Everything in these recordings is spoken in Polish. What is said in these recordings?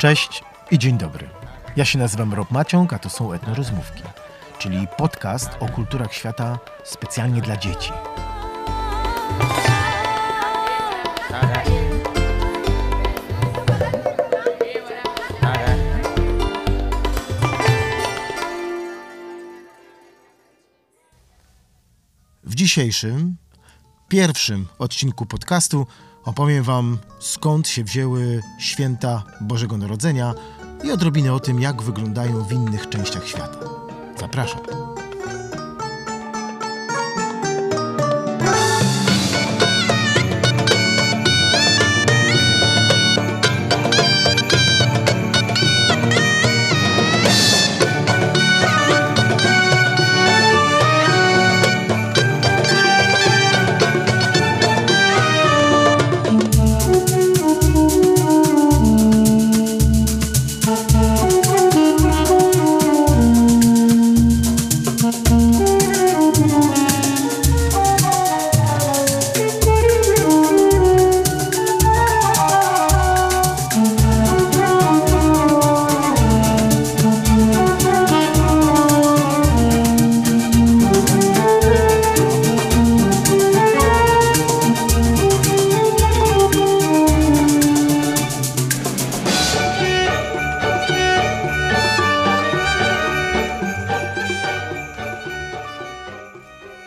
Cześć i dzień dobry. Ja się nazywam Rob Maciąg, a to są Etnorozmówki, czyli podcast o kulturach świata specjalnie dla dzieci. W dzisiejszym, pierwszym odcinku podcastu opowiem Wam skąd się wzięły święta Bożego Narodzenia i odrobinę o tym, jak wyglądają w innych częściach świata. Zapraszam.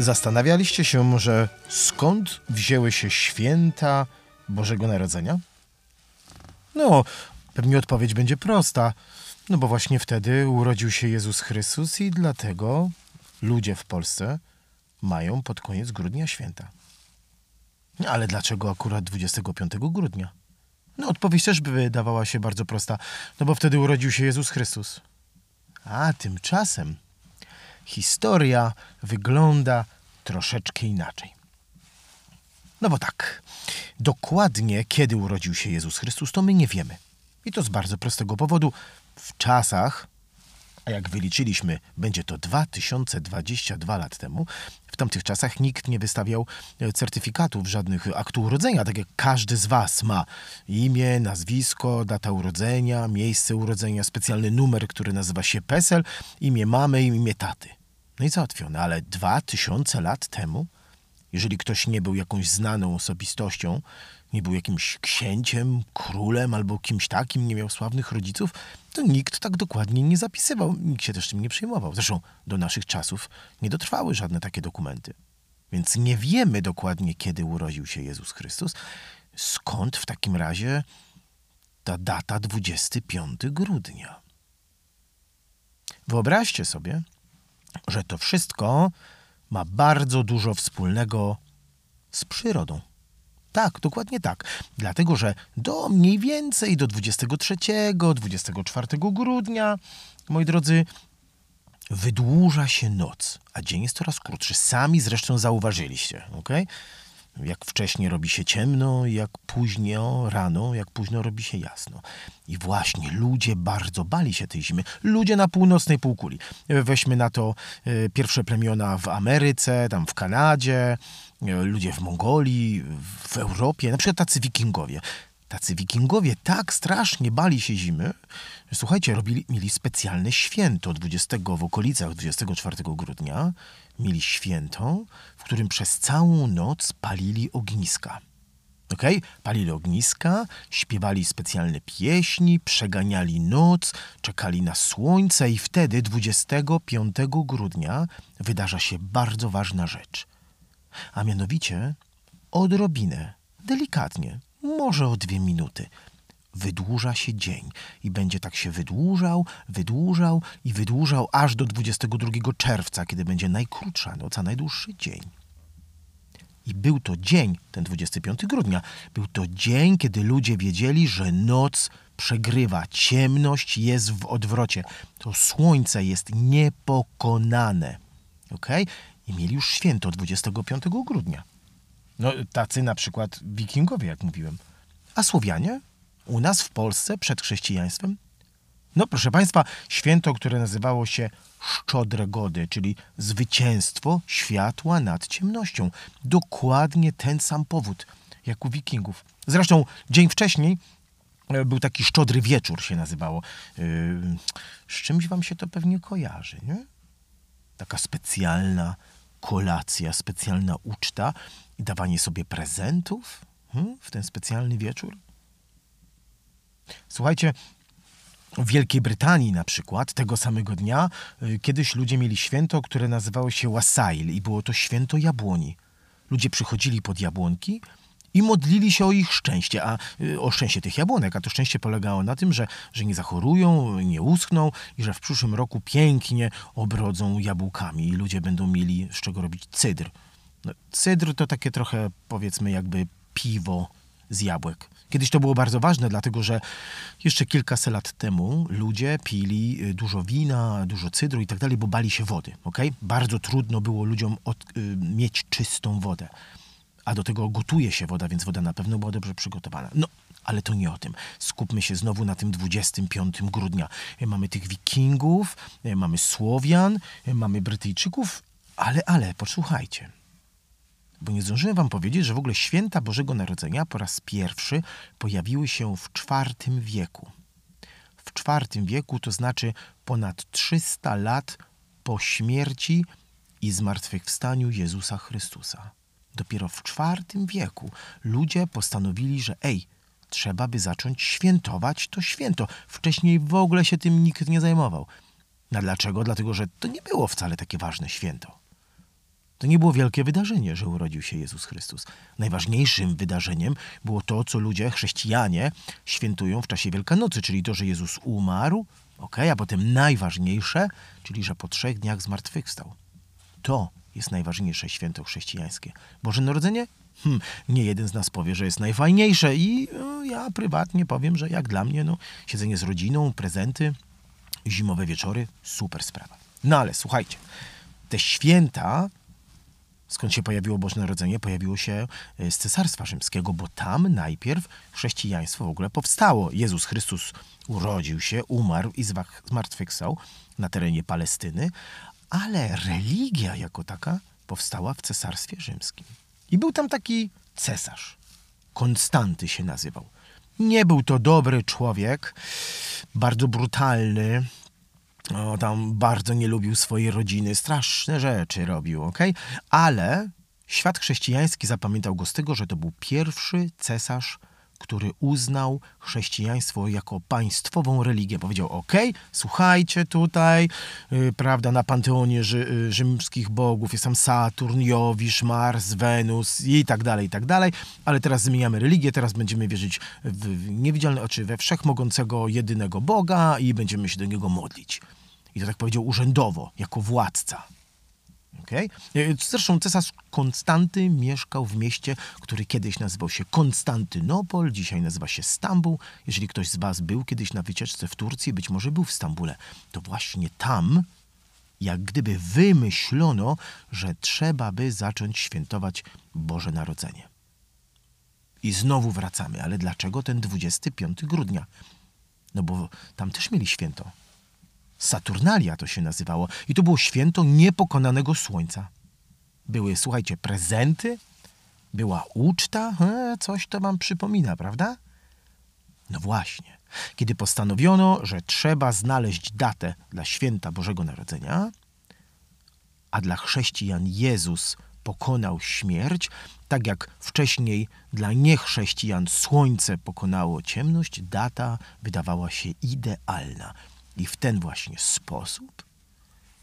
Zastanawialiście się może, skąd wzięły się święta Bożego Narodzenia? No, pewnie odpowiedź będzie prosta. No bo właśnie wtedy urodził się Jezus Chrystus i dlatego ludzie w Polsce mają pod koniec grudnia święta. Ale dlaczego akurat 25 grudnia? No, odpowiedź też by wydawała się bardzo prosta. No bo wtedy urodził się Jezus Chrystus. A tymczasem historia wygląda troszeczkę inaczej. No bo tak, dokładnie kiedy urodził się Jezus Chrystus, to my nie wiemy. I to z bardzo prostego powodu. W czasach, a jak wyliczyliśmy, będzie to 2022 lat temu, w tamtych czasach nikt nie wystawiał certyfikatów, żadnych aktu urodzenia, tak jak każdy z Was ma imię, nazwisko, data urodzenia, miejsce urodzenia, specjalny numer, który nazywa się PESEL, imię mamy i imię taty. No i załatwione, ale 2000 lat temu, jeżeli ktoś nie był jakąś znaną osobistością, nie był jakimś księciem, królem albo kimś takim, nie miał sławnych rodziców, to nikt tak dokładnie nie zapisywał, nikt się też tym nie przejmował. Zresztą do naszych czasów nie dotrwały żadne takie dokumenty. Więc nie wiemy dokładnie, kiedy urodził się Jezus Chrystus. Skąd w takim razie ta data 25 grudnia? Wyobraźcie sobie, że to wszystko ma bardzo dużo wspólnego z przyrodą. Tak, dokładnie tak. Dlatego, że do mniej więcej do 23-24 grudnia, moi drodzy, wydłuża się noc, a dzień jest coraz krótszy. Sami zresztą zauważyliście, ok? Jak wcześniej robi się ciemno, jak późno rano, jak późno robi się jasno. I właśnie ludzie bardzo bali się tej zimy. Ludzie na północnej półkuli. Weźmy na to e, pierwsze plemiona w Ameryce, tam w Kanadzie, e, ludzie w Mongolii, w Europie, na przykład tacy wikingowie. Tacy wikingowie tak strasznie bali się zimy, że słuchajcie, robili, mieli specjalne święto 20 w okolicach 24 grudnia. Mieli święto, w którym przez całą noc palili ogniska. Okay? Palili ogniska, śpiewali specjalne pieśni, przeganiali noc, czekali na słońce i wtedy 25 grudnia wydarza się bardzo ważna rzecz. A mianowicie odrobinę, delikatnie, może o dwie minuty, wydłuża się dzień i będzie tak się wydłużał, wydłużał i wydłużał aż do 22 czerwca, kiedy będzie najkrótsza noc, a najdłuższy dzień. I był to dzień, ten 25 grudnia, był to dzień, kiedy ludzie wiedzieli, że noc przegrywa, ciemność jest w odwrocie, to słońce jest niepokonane. ok? I mieli już święto 25 grudnia. No, tacy na przykład wikingowie, jak mówiłem. A Słowianie? U nas w Polsce przed chrześcijaństwem? No, proszę Państwa, święto, które nazywało się Szczodre Gody, czyli zwycięstwo światła nad ciemnością. Dokładnie ten sam powód, jak u Wikingów. Zresztą dzień wcześniej e, był taki szczodry wieczór się nazywało. Yy, z czymś wam się to pewnie kojarzy, nie? Taka specjalna kolacja, specjalna uczta dawanie sobie prezentów hmm, w ten specjalny wieczór. Słuchajcie, w Wielkiej Brytanii na przykład tego samego dnia y, kiedyś ludzie mieli święto, które nazywało się Wassail i było to święto jabłoni. Ludzie przychodzili pod jabłonki i modlili się o ich szczęście, a y, o szczęście tych jabłonek, a to szczęście polegało na tym, że, że nie zachorują, nie uschną i że w przyszłym roku pięknie obrodzą jabłkami i ludzie będą mieli z czego robić cydr. No, cydr to takie trochę powiedzmy jakby piwo z jabłek. Kiedyś to było bardzo ważne, dlatego że jeszcze kilkaset lat temu ludzie pili y, dużo wina, dużo cydru i tak dalej, bo bali się wody. Okay? Bardzo trudno było ludziom od, y, mieć czystą wodę. A do tego gotuje się woda, więc woda na pewno była dobrze przygotowana. No, ale to nie o tym. Skupmy się znowu na tym 25 grudnia. Y, mamy tych wikingów, y, mamy Słowian, mamy Brytyjczyków, ale, ale, posłuchajcie bo nie zdążyłem wam powiedzieć, że w ogóle święta Bożego Narodzenia po raz pierwszy pojawiły się w IV wieku. W IV wieku, to znaczy ponad 300 lat po śmierci i zmartwychwstaniu Jezusa Chrystusa. Dopiero w IV wieku ludzie postanowili, że ej, trzeba by zacząć świętować to święto. Wcześniej w ogóle się tym nikt nie zajmował. No dlaczego? Dlatego, że to nie było wcale takie ważne święto. To nie było wielkie wydarzenie, że urodził się Jezus Chrystus. Najważniejszym wydarzeniem było to, co ludzie, chrześcijanie, świętują w czasie Wielkanocy, czyli to, że Jezus umarł, okay, a potem najważniejsze, czyli że po trzech dniach zmartwychwstał. To jest najważniejsze święto chrześcijańskie. Boże Narodzenie? Hm, nie jeden z nas powie, że jest najfajniejsze i no, ja prywatnie powiem, że jak dla mnie, no, siedzenie z rodziną, prezenty, zimowe wieczory, super sprawa. No ale słuchajcie, te święta skąd się pojawiło Boże Narodzenie, pojawiło się e, z Cesarstwa Rzymskiego, bo tam najpierw chrześcijaństwo w ogóle powstało. Jezus Chrystus urodził się, umarł i zmartwychwstał na terenie Palestyny, ale religia jako taka powstała w Cesarstwie Rzymskim. I był tam taki cesarz. Konstanty się nazywał. Nie był to dobry człowiek, bardzo brutalny, o, tam bardzo nie lubił swojej rodziny, straszne rzeczy robił, ok? Ale świat chrześcijański zapamiętał go z tego, że to był pierwszy cesarz, który uznał chrześcijaństwo jako państwową religię. Powiedział: OK, słuchajcie tutaj, yy, prawda, na panteonie yy, rzymskich bogów jest tam Saturn, Jowisz, Mars, Wenus i tak dalej, i tak dalej, ale teraz zmieniamy religię, teraz będziemy wierzyć w niewidzialne oczy, we wszechmogącego, jedynego Boga i będziemy się do niego modlić. I to tak powiedział urzędowo, jako władca. Okay? Zresztą cesarz Konstanty mieszkał w mieście, który kiedyś nazywał się Konstantynopol, dzisiaj nazywa się Stambuł. Jeżeli ktoś z Was był kiedyś na wycieczce w Turcji, być może był w Stambule, to właśnie tam, jak gdyby wymyślono, że trzeba by zacząć świętować Boże Narodzenie. I znowu wracamy, ale dlaczego ten 25 grudnia? No bo tam też mieli święto Saturnalia to się nazywało. I to było święto niepokonanego słońca. Były, słuchajcie, prezenty, była uczta, e, coś to wam przypomina, prawda? No właśnie. Kiedy postanowiono, że trzeba znaleźć datę dla święta Bożego Narodzenia, a dla chrześcijan Jezus pokonał śmierć, tak jak wcześniej dla niechrześcijan słońce pokonało ciemność, data wydawała się idealna. I w ten właśnie sposób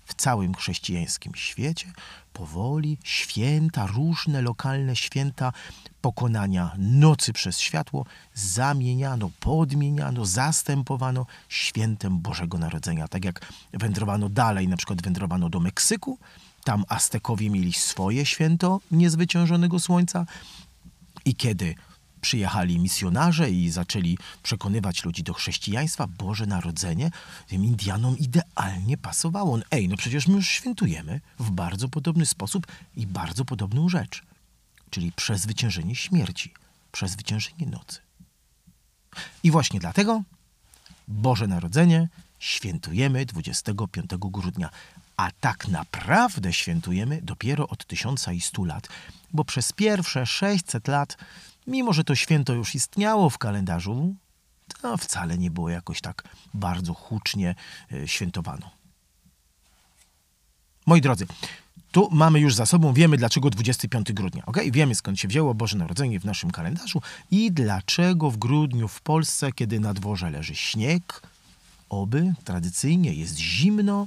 w całym chrześcijańskim świecie powoli święta, różne lokalne święta pokonania nocy przez światło zamieniano, podmieniano, zastępowano świętem Bożego Narodzenia. Tak jak wędrowano dalej, na przykład wędrowano do Meksyku, tam Aztekowie mieli swoje święto niezwyciężonego słońca i kiedy przyjechali misjonarze i zaczęli przekonywać ludzi do chrześcijaństwa, Boże Narodzenie tym Indianom idealnie pasowało. Ej, no przecież my już świętujemy w bardzo podobny sposób i bardzo podobną rzecz, czyli przezwyciężenie śmierci, przezwyciężenie nocy. I właśnie dlatego Boże Narodzenie świętujemy 25 grudnia, a tak naprawdę świętujemy dopiero od tysiąca i stu lat, bo przez pierwsze 600 lat Mimo, że to święto już istniało w kalendarzu, no, wcale nie było jakoś tak bardzo hucznie e, świętowano. Moi drodzy, tu mamy już za sobą, wiemy dlaczego 25 grudnia, ok? Wiemy skąd się wzięło Boże Narodzenie w naszym kalendarzu i dlaczego w grudniu w Polsce, kiedy na dworze leży śnieg, oby tradycyjnie jest zimno,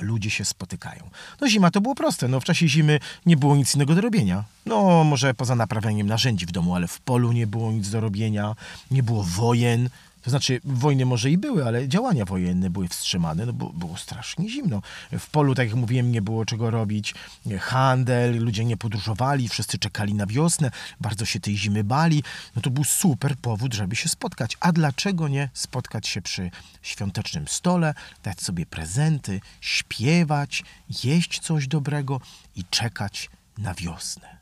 ludzie się spotykają. No zima to było proste, no w czasie zimy nie było nic innego do robienia. No może poza naprawianiem narzędzi w domu, ale w polu nie było nic do robienia, nie było wojen, to znaczy, wojny może i były, ale działania wojenne były wstrzymane, no bo było strasznie zimno. W polu, tak jak mówiłem, nie było czego robić. Handel, ludzie nie podróżowali, wszyscy czekali na wiosnę, bardzo się tej zimy bali. No to był super powód, żeby się spotkać. A dlaczego nie spotkać się przy świątecznym stole, dać sobie prezenty, śpiewać, jeść coś dobrego i czekać na wiosnę?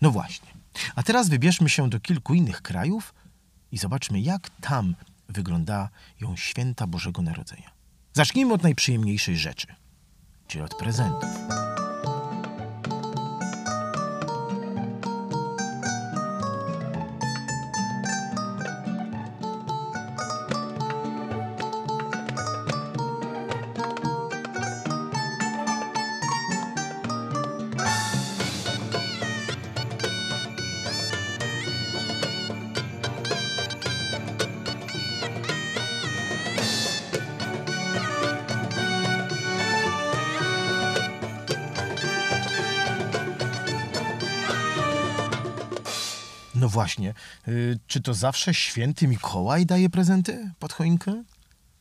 No właśnie. A teraz wybierzmy się do kilku innych krajów i zobaczmy, jak tam wyglądają święta Bożego Narodzenia. Zacznijmy od najprzyjemniejszej rzeczy, czyli od prezentów. No właśnie, y, czy to zawsze święty Mikołaj daje prezenty pod choinkę?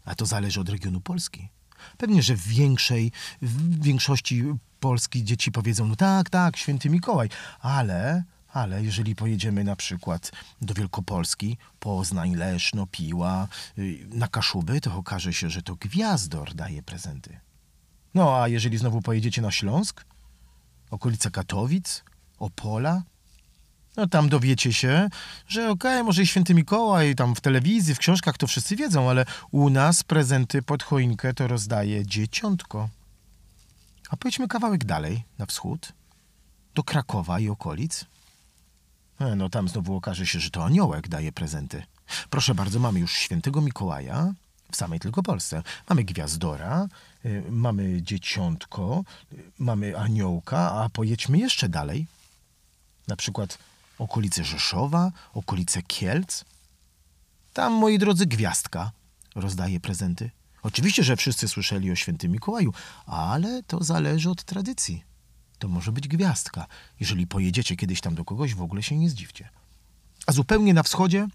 A to zależy od regionu Polski. Pewnie, że w większej, w większości Polski dzieci powiedzą, no tak, tak, święty Mikołaj, ale, ale jeżeli pojedziemy na przykład do Wielkopolski, Poznań, Leszno, Piła, y, na Kaszuby, to okaże się, że to Gwiazdor daje prezenty. No a jeżeli znowu pojedziecie na Śląsk, okolice Katowic, Opola, no tam dowiecie się, że okej, okay, może i święty Mikołaj, tam w telewizji, w książkach to wszyscy wiedzą, ale u nas prezenty pod choinkę to rozdaje dzieciątko. A pojedźmy kawałek dalej, na wschód, do Krakowa i okolic. E, no tam znowu okaże się, że to aniołek daje prezenty. Proszę bardzo, mamy już świętego Mikołaja w samej tylko Polsce. Mamy gwiazdora, y, mamy dzieciątko, y, mamy aniołka, a pojedźmy jeszcze dalej. Na przykład okolice Rzeszowa, okolice Kielc. Tam, moi drodzy, gwiazdka rozdaje prezenty. Oczywiście, że wszyscy słyszeli o świętym Mikołaju, ale to zależy od tradycji. To może być gwiazdka. Jeżeli pojedziecie kiedyś tam do kogoś, w ogóle się nie zdziwcie. A zupełnie na wschodzie,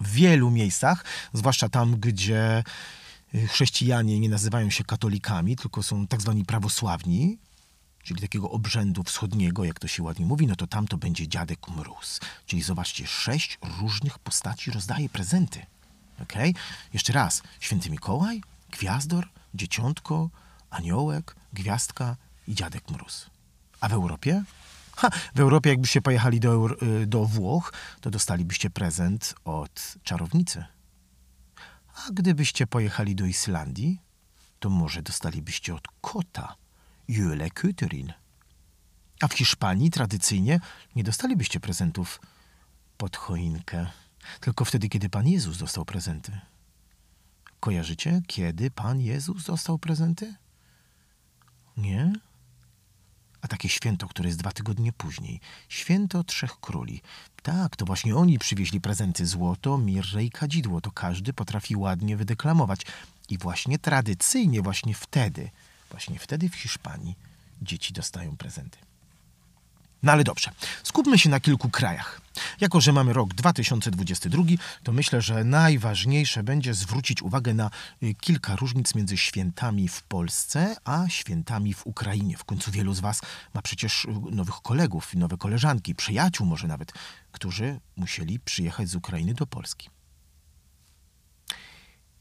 w wielu miejscach, zwłaszcza tam, gdzie y, chrześcijanie nie nazywają się katolikami, tylko są tak zwani prawosławni, czyli takiego obrzędu wschodniego, jak to się ładnie mówi, no to tam to będzie dziadek mróz. Czyli zobaczcie, sześć różnych postaci rozdaje prezenty. ok? Jeszcze raz. Święty Mikołaj, Gwiazdor, Dzieciątko, Aniołek, Gwiazdka i Dziadek Mróz. A w Europie? Ha, w Europie jakbyście pojechali do, y, do Włoch, to dostalibyście prezent od czarownicy. A gdybyście pojechali do Islandii, to może dostalibyście od kota Jule Küterin. A w Hiszpanii tradycyjnie nie dostalibyście prezentów pod choinkę, tylko wtedy, kiedy Pan Jezus dostał prezenty. Kojarzycie, kiedy Pan Jezus dostał prezenty? Nie? A takie święto, które jest dwa tygodnie później. Święto Trzech Króli. Tak, to właśnie oni przywieźli prezenty złoto, mirrę i kadzidło. To każdy potrafi ładnie wydeklamować. I właśnie tradycyjnie, właśnie wtedy Właśnie wtedy w Hiszpanii dzieci dostają prezenty. No ale dobrze, skupmy się na kilku krajach. Jako, że mamy rok 2022, to myślę, że najważniejsze będzie zwrócić uwagę na y, kilka różnic między świętami w Polsce a świętami w Ukrainie. W końcu wielu z Was ma przecież y, nowych kolegów, nowe koleżanki, przyjaciół może nawet, którzy musieli przyjechać z Ukrainy do Polski.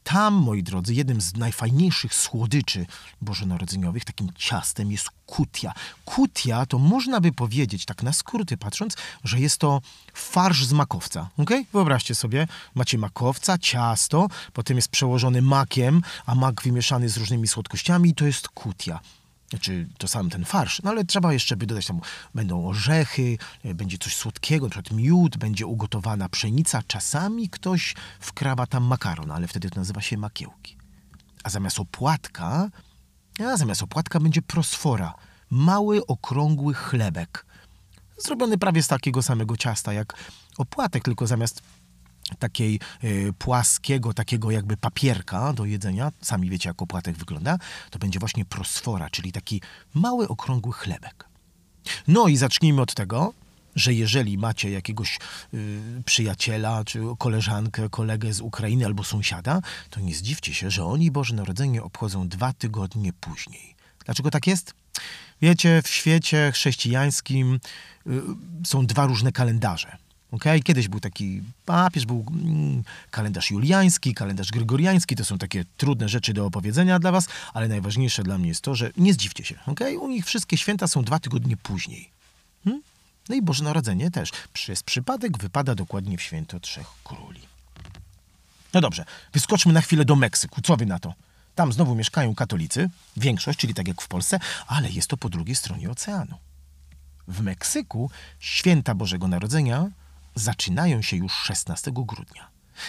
Tam, moi drodzy, jednym z najfajniejszych słodyczy bożonarodzeniowych, takim ciastem jest kutia. Kutia to można by powiedzieć, tak na skróty patrząc, że jest to farsz z makowca. Okay? Wyobraźcie sobie, macie makowca, ciasto, potem jest przełożony makiem, a mak wymieszany z różnymi słodkościami i to jest kutia. Znaczy, to sam ten farsz, no ale trzeba jeszcze by dodać tam, będą orzechy, e, będzie coś słodkiego, na przykład miód, będzie ugotowana pszenica. Czasami ktoś wkrawa tam makaron, ale wtedy to nazywa się makiełki. A zamiast opłatka, a zamiast opłatka będzie prosfora. Mały, okrągły chlebek. Zrobiony prawie z takiego samego ciasta jak opłatek, tylko zamiast takiej y, płaskiego, takiego jakby papierka do jedzenia, sami wiecie jak opłatek wygląda, to będzie właśnie prosfora, czyli taki mały, okrągły chlebek. No i zacznijmy od tego, że jeżeli macie jakiegoś y, przyjaciela, czy koleżankę, kolegę z Ukrainy albo sąsiada, to nie zdziwcie się, że oni Boże Narodzenie obchodzą dwa tygodnie później. Dlaczego tak jest? Wiecie, w świecie chrześcijańskim y, są dwa różne kalendarze. Okay? Kiedyś był taki papież, był mm, kalendarz juliański, kalendarz gregoriański. To są takie trudne rzeczy do opowiedzenia dla was, ale najważniejsze dla mnie jest to, że nie zdziwcie się. Okay? U nich wszystkie święta są dwa tygodnie później. Hmm? No i Boże Narodzenie też. Przez przypadek wypada dokładnie w święto Trzech Króli. No dobrze, wyskoczmy na chwilę do Meksyku. Co wy na to? Tam znowu mieszkają katolicy, większość, czyli tak jak w Polsce, ale jest to po drugiej stronie oceanu. W Meksyku święta Bożego Narodzenia zaczynają się już 16 grudnia.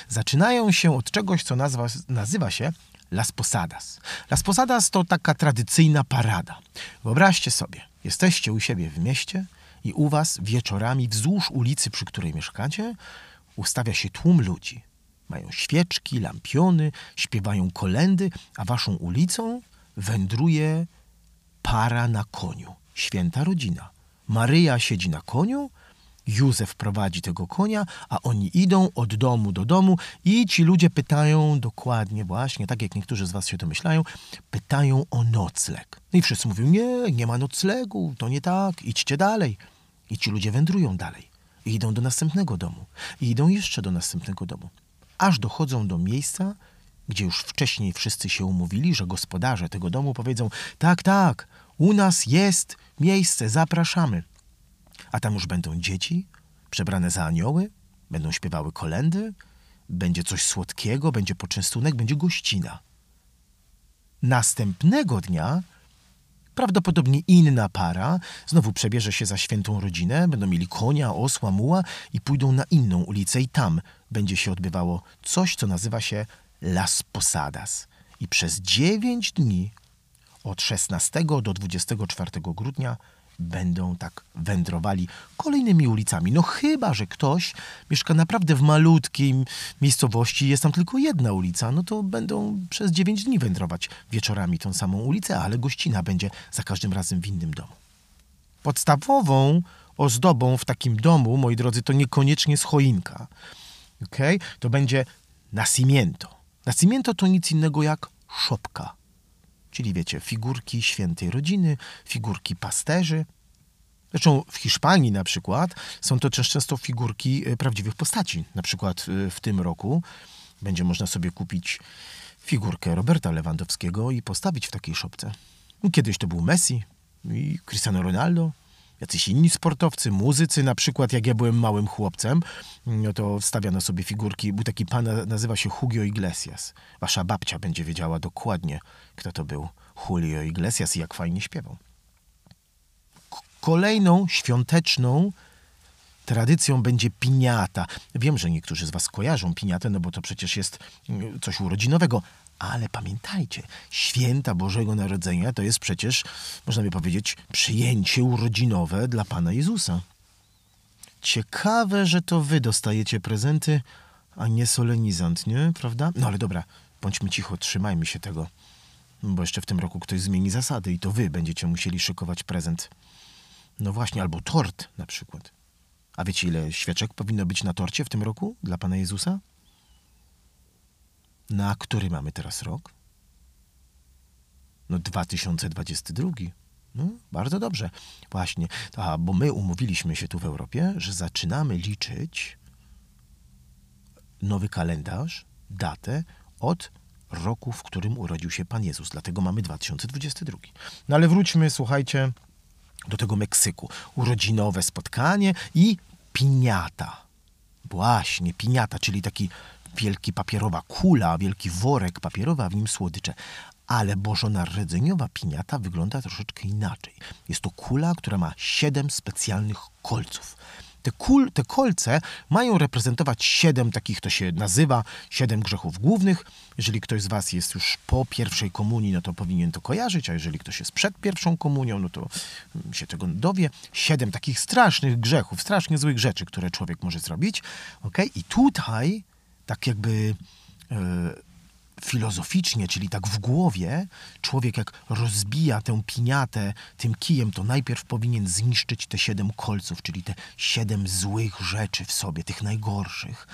Zaczynają się od czegoś, co nazwa, nazywa się Las Posadas. Las Posadas to taka tradycyjna parada. Wyobraźcie sobie, jesteście u siebie w mieście i u was wieczorami wzdłuż ulicy, przy której mieszkacie, ustawia się tłum ludzi. Mają świeczki, lampiony, śpiewają kolendy, a waszą ulicą wędruje para na koniu. Święta rodzina. Maryja siedzi na koniu, Józef prowadzi tego konia, a oni idą od domu do domu i ci ludzie pytają dokładnie właśnie, tak jak niektórzy z was się domyślają, pytają o nocleg. No I wszyscy mówią, nie, nie ma noclegu, to nie tak, idźcie dalej. I ci ludzie wędrują dalej. I idą do następnego domu. I idą jeszcze do następnego domu. Aż dochodzą do miejsca, gdzie już wcześniej wszyscy się umówili, że gospodarze tego domu powiedzą, tak, tak, u nas jest miejsce, zapraszamy. A tam już będą dzieci przebrane za anioły, będą śpiewały kolendy, będzie coś słodkiego, będzie poczęstunek, będzie gościna. Następnego dnia prawdopodobnie inna para znowu przebierze się za świętą rodzinę, będą mieli konia, osła, muła i pójdą na inną ulicę i tam będzie się odbywało coś, co nazywa się Las Posadas. I przez dziewięć dni od 16 do 24 grudnia będą tak wędrowali kolejnymi ulicami. No chyba, że ktoś mieszka naprawdę w malutkiej miejscowości, jest tam tylko jedna ulica, no to będą przez 9 dni wędrować wieczorami tą samą ulicę, ale gościna będzie za każdym razem w innym domu. Podstawową ozdobą w takim domu, moi drodzy, to niekoniecznie jest choinka. Okay? To będzie nacimiento. Nacimiento to nic innego jak szopka Czyli wiecie, figurki świętej rodziny, figurki pasterzy. Zresztą w Hiszpanii na przykład są to też często figurki e, prawdziwych postaci. Na przykład e, w tym roku będzie można sobie kupić figurkę Roberta Lewandowskiego i postawić w takiej szopce. Kiedyś to był Messi i Cristiano Ronaldo, jacyś inni sportowcy, muzycy, na przykład jak ja byłem małym chłopcem, no to stawiano sobie figurki. Był taki pan, nazywa się Julio Iglesias. Wasza babcia będzie wiedziała dokładnie, kto to był Julio Iglesias i jak fajnie śpiewał. Kolejną świąteczną tradycją będzie piniata. Wiem, że niektórzy z Was kojarzą piniatę, no bo to przecież jest mm, coś urodzinowego, ale pamiętajcie, święta Bożego Narodzenia to jest przecież, można by powiedzieć, przyjęcie urodzinowe dla Pana Jezusa. Ciekawe, że to wy dostajecie prezenty, a nie solenizant, nie? Prawda? No ale dobra, bądźmy cicho, trzymajmy się tego. Bo jeszcze w tym roku ktoś zmieni zasady i to wy będziecie musieli szykować prezent. No właśnie, albo tort na przykład. A wiecie, ile świeczek powinno być na torcie w tym roku dla Pana Jezusa? Na który mamy teraz rok? No 2022. No, bardzo dobrze. Właśnie. A, bo my umówiliśmy się tu w Europie, że zaczynamy liczyć nowy kalendarz, datę od roku, w którym urodził się Pan Jezus. Dlatego mamy 2022. No ale wróćmy, słuchajcie, do tego Meksyku. Urodzinowe spotkanie i piniata. Właśnie, piniata, czyli taki wielki papierowa kula, wielki worek papierowy, a w nim słodycze. Ale bożonarodzeniowa piniata wygląda troszeczkę inaczej. Jest to kula, która ma siedem specjalnych kolców. Te, kul, te kolce mają reprezentować siedem takich, to się nazywa, siedem grzechów głównych. Jeżeli ktoś z Was jest już po pierwszej komunii, no to powinien to kojarzyć, a jeżeli ktoś jest przed pierwszą komunią, no to się tego dowie. Siedem takich strasznych grzechów, strasznie złych rzeczy, które człowiek może zrobić. Okay? I tutaj tak jakby... Yy, filozoficznie, czyli tak w głowie, człowiek jak rozbija tę piniatę tym kijem, to najpierw powinien zniszczyć te siedem kolców, czyli te siedem złych rzeczy w sobie, tych najgorszych,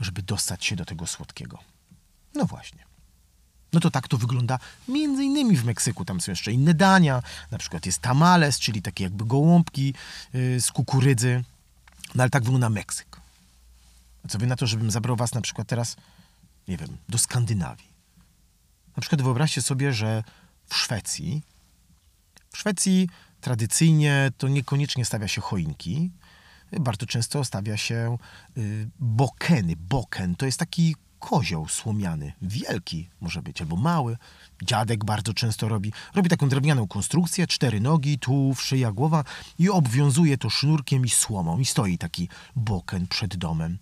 żeby dostać się do tego słodkiego. No właśnie. No to tak to wygląda między innymi w Meksyku. Tam są jeszcze inne dania. Na przykład jest tamales, czyli takie jakby gołąbki yy, z kukurydzy. No ale tak wygląda Meksyk. Co wy na to, żebym zabrał was na przykład teraz, nie wiem, do Skandynawii? Na przykład wyobraźcie sobie, że w Szwecji, w Szwecji tradycyjnie to niekoniecznie stawia się choinki, bardzo często stawia się y, bokeny. Boken to jest taki kozioł słomiany, wielki może być, albo mały. Dziadek bardzo często robi. Robi taką drewnianą konstrukcję, cztery nogi, tułów, szyja, głowa i obwiązuje to sznurkiem i słomą. I stoi taki boken przed domem.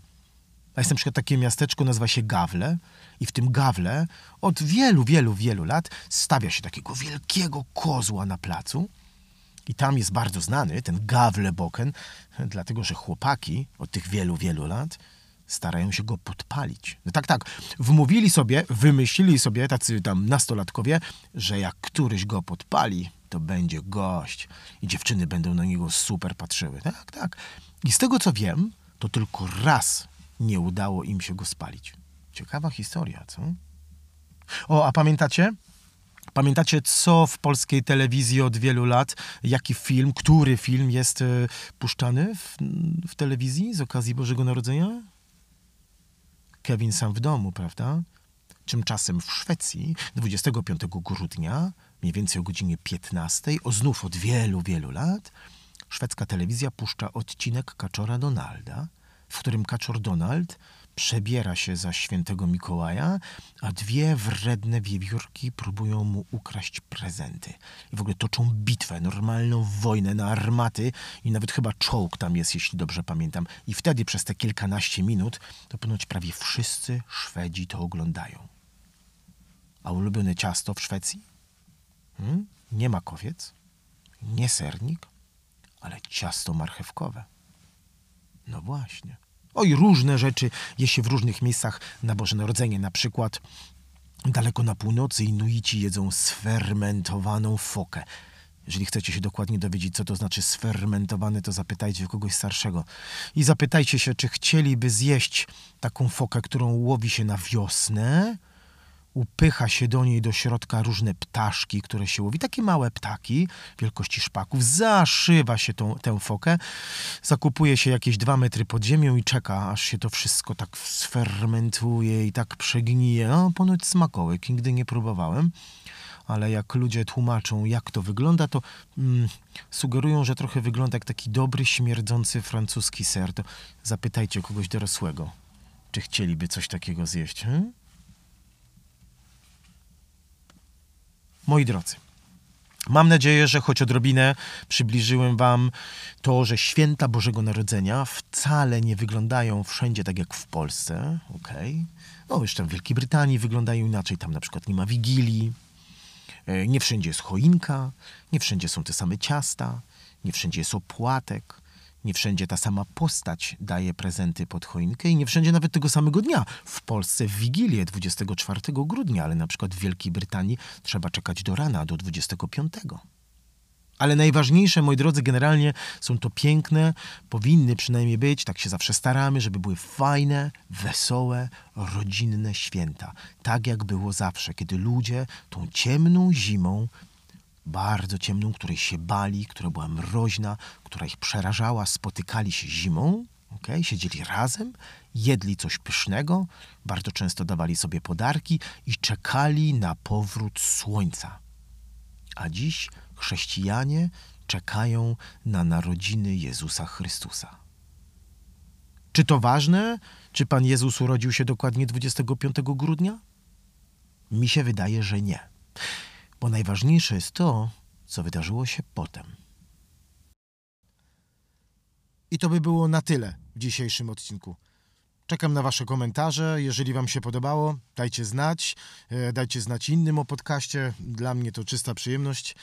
Jest na przykład takie miasteczko, nazywa się Gawle i w tym Gawle od wielu, wielu, wielu lat stawia się takiego wielkiego kozła na placu i tam jest bardzo znany ten Gawle Boken, dlatego że chłopaki od tych wielu, wielu lat starają się go podpalić. No tak, tak, wmówili sobie, wymyślili sobie tacy tam nastolatkowie, że jak któryś go podpali, to będzie gość i dziewczyny będą na niego super patrzyły. Tak, tak. I z tego co wiem, to tylko raz nie udało im się go spalić. Ciekawa historia, co? O, a pamiętacie? Pamiętacie, co w polskiej telewizji od wielu lat, jaki film, który film jest e, puszczany w, w telewizji z okazji Bożego Narodzenia? Kevin sam w domu, prawda? Tymczasem w Szwecji 25 grudnia, mniej więcej o godzinie 15, o znów od wielu, wielu lat, szwedzka telewizja puszcza odcinek Kaczora Donalda, w którym kaczor Donald przebiera się za świętego Mikołaja, a dwie wredne wiewiórki próbują mu ukraść prezenty. I w ogóle toczą bitwę, normalną wojnę na armaty i nawet chyba czołg tam jest, jeśli dobrze pamiętam. I wtedy przez te kilkanaście minut to ponoć prawie wszyscy Szwedzi to oglądają. A ulubione ciasto w Szwecji? Hmm? Nie makowiec, nie sernik, ale ciasto marchewkowe. No właśnie. Oj, różne rzeczy je się w różnych miejscach na Boże Narodzenie. Na przykład daleko na północy Inuici jedzą sfermentowaną fokę. Jeżeli chcecie się dokładnie dowiedzieć, co to znaczy sfermentowany, to zapytajcie kogoś starszego. I zapytajcie się, czy chcieliby zjeść taką fokę, którą łowi się na wiosnę, upycha się do niej do środka różne ptaszki, które się łowi, takie małe ptaki wielkości szpaków, zaszywa się tą, tę fokę, zakupuje się jakieś dwa metry pod ziemią i czeka, aż się to wszystko tak sfermentuje i tak przegnije. No, ponoć smakołek, nigdy nie próbowałem ale jak ludzie tłumaczą, jak to wygląda, to mm, sugerują, że trochę wygląda jak taki dobry, śmierdzący francuski ser. To zapytajcie kogoś dorosłego, czy chcieliby coś takiego zjeść. Hmm? Moi drodzy, Mam nadzieję, że choć odrobinę przybliżyłem Wam to, że święta Bożego Narodzenia wcale nie wyglądają wszędzie tak jak w Polsce. Okay. No, jeszcze w Wielkiej Brytanii wyglądają inaczej. Tam na przykład nie ma wigilii, e, nie wszędzie jest choinka, nie wszędzie są te same ciasta, nie wszędzie jest opłatek. Nie wszędzie ta sama postać daje prezenty pod choinkę i nie wszędzie nawet tego samego dnia. W Polsce w Wigilię 24 grudnia, ale na przykład w Wielkiej Brytanii trzeba czekać do rana, do 25. Ale najważniejsze, moi drodzy, generalnie są to piękne, powinny przynajmniej być, tak się zawsze staramy, żeby były fajne, wesołe, rodzinne święta. Tak jak było zawsze, kiedy ludzie tą ciemną zimą bardzo ciemną, której się bali, która była mroźna, która ich przerażała, spotykali się zimą, okay? siedzieli razem, jedli coś pysznego, bardzo często dawali sobie podarki i czekali na powrót słońca. A dziś chrześcijanie czekają na narodziny Jezusa Chrystusa. Czy to ważne, czy Pan Jezus urodził się dokładnie 25 grudnia? Mi się wydaje, że nie. Bo najważniejsze jest to, co wydarzyło się potem. I to by było na tyle w dzisiejszym odcinku. Czekam na Wasze komentarze. Jeżeli Wam się podobało, dajcie znać. E, Dajcie znać innym o podcaście. Dla mnie to czysta przyjemność.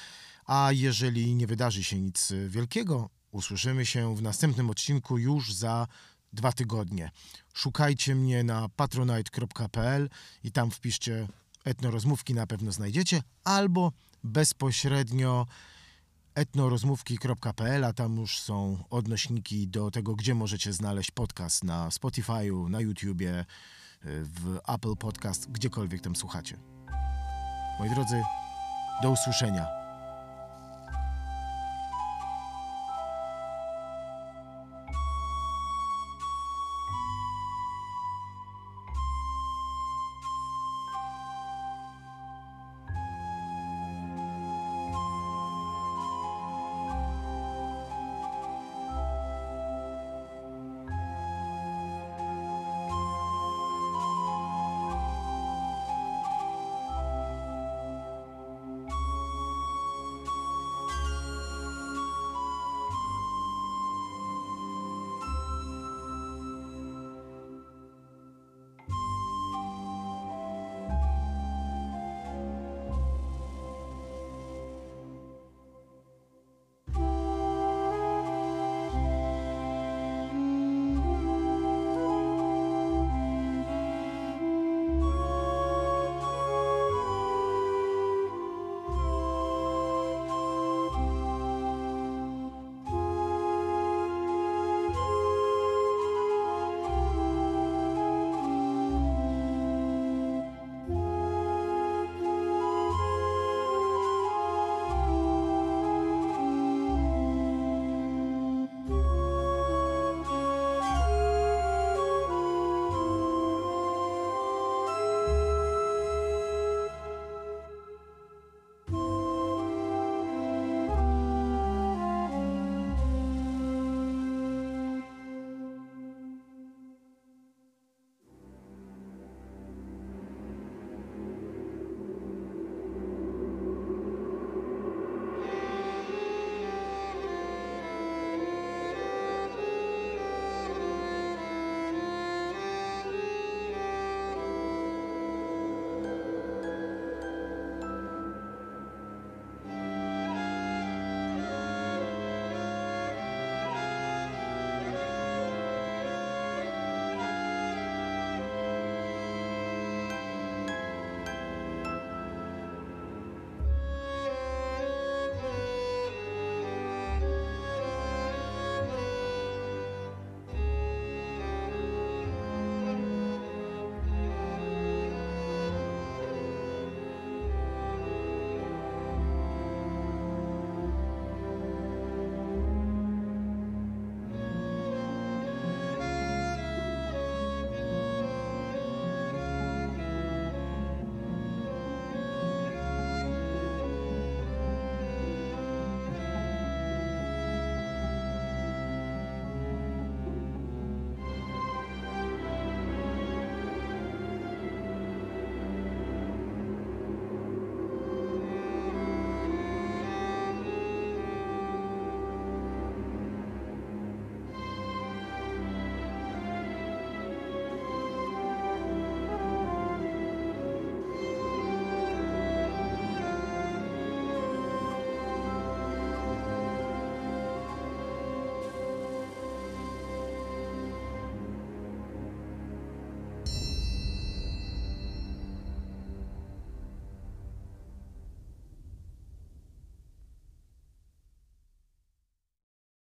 A jeżeli nie wydarzy się nic wielkiego, usłyszymy się w następnym odcinku już za dwa tygodnie. Szukajcie mnie na patronite.pl i tam wpiszcie etnorozmówki, na pewno znajdziecie, albo bezpośrednio etnorozmówki.pl, a tam już są odnośniki do tego, gdzie możecie znaleźć podcast na Spotify'u, na YouTubie, w Apple Podcast, gdziekolwiek tam słuchacie. Moi drodzy, do usłyszenia.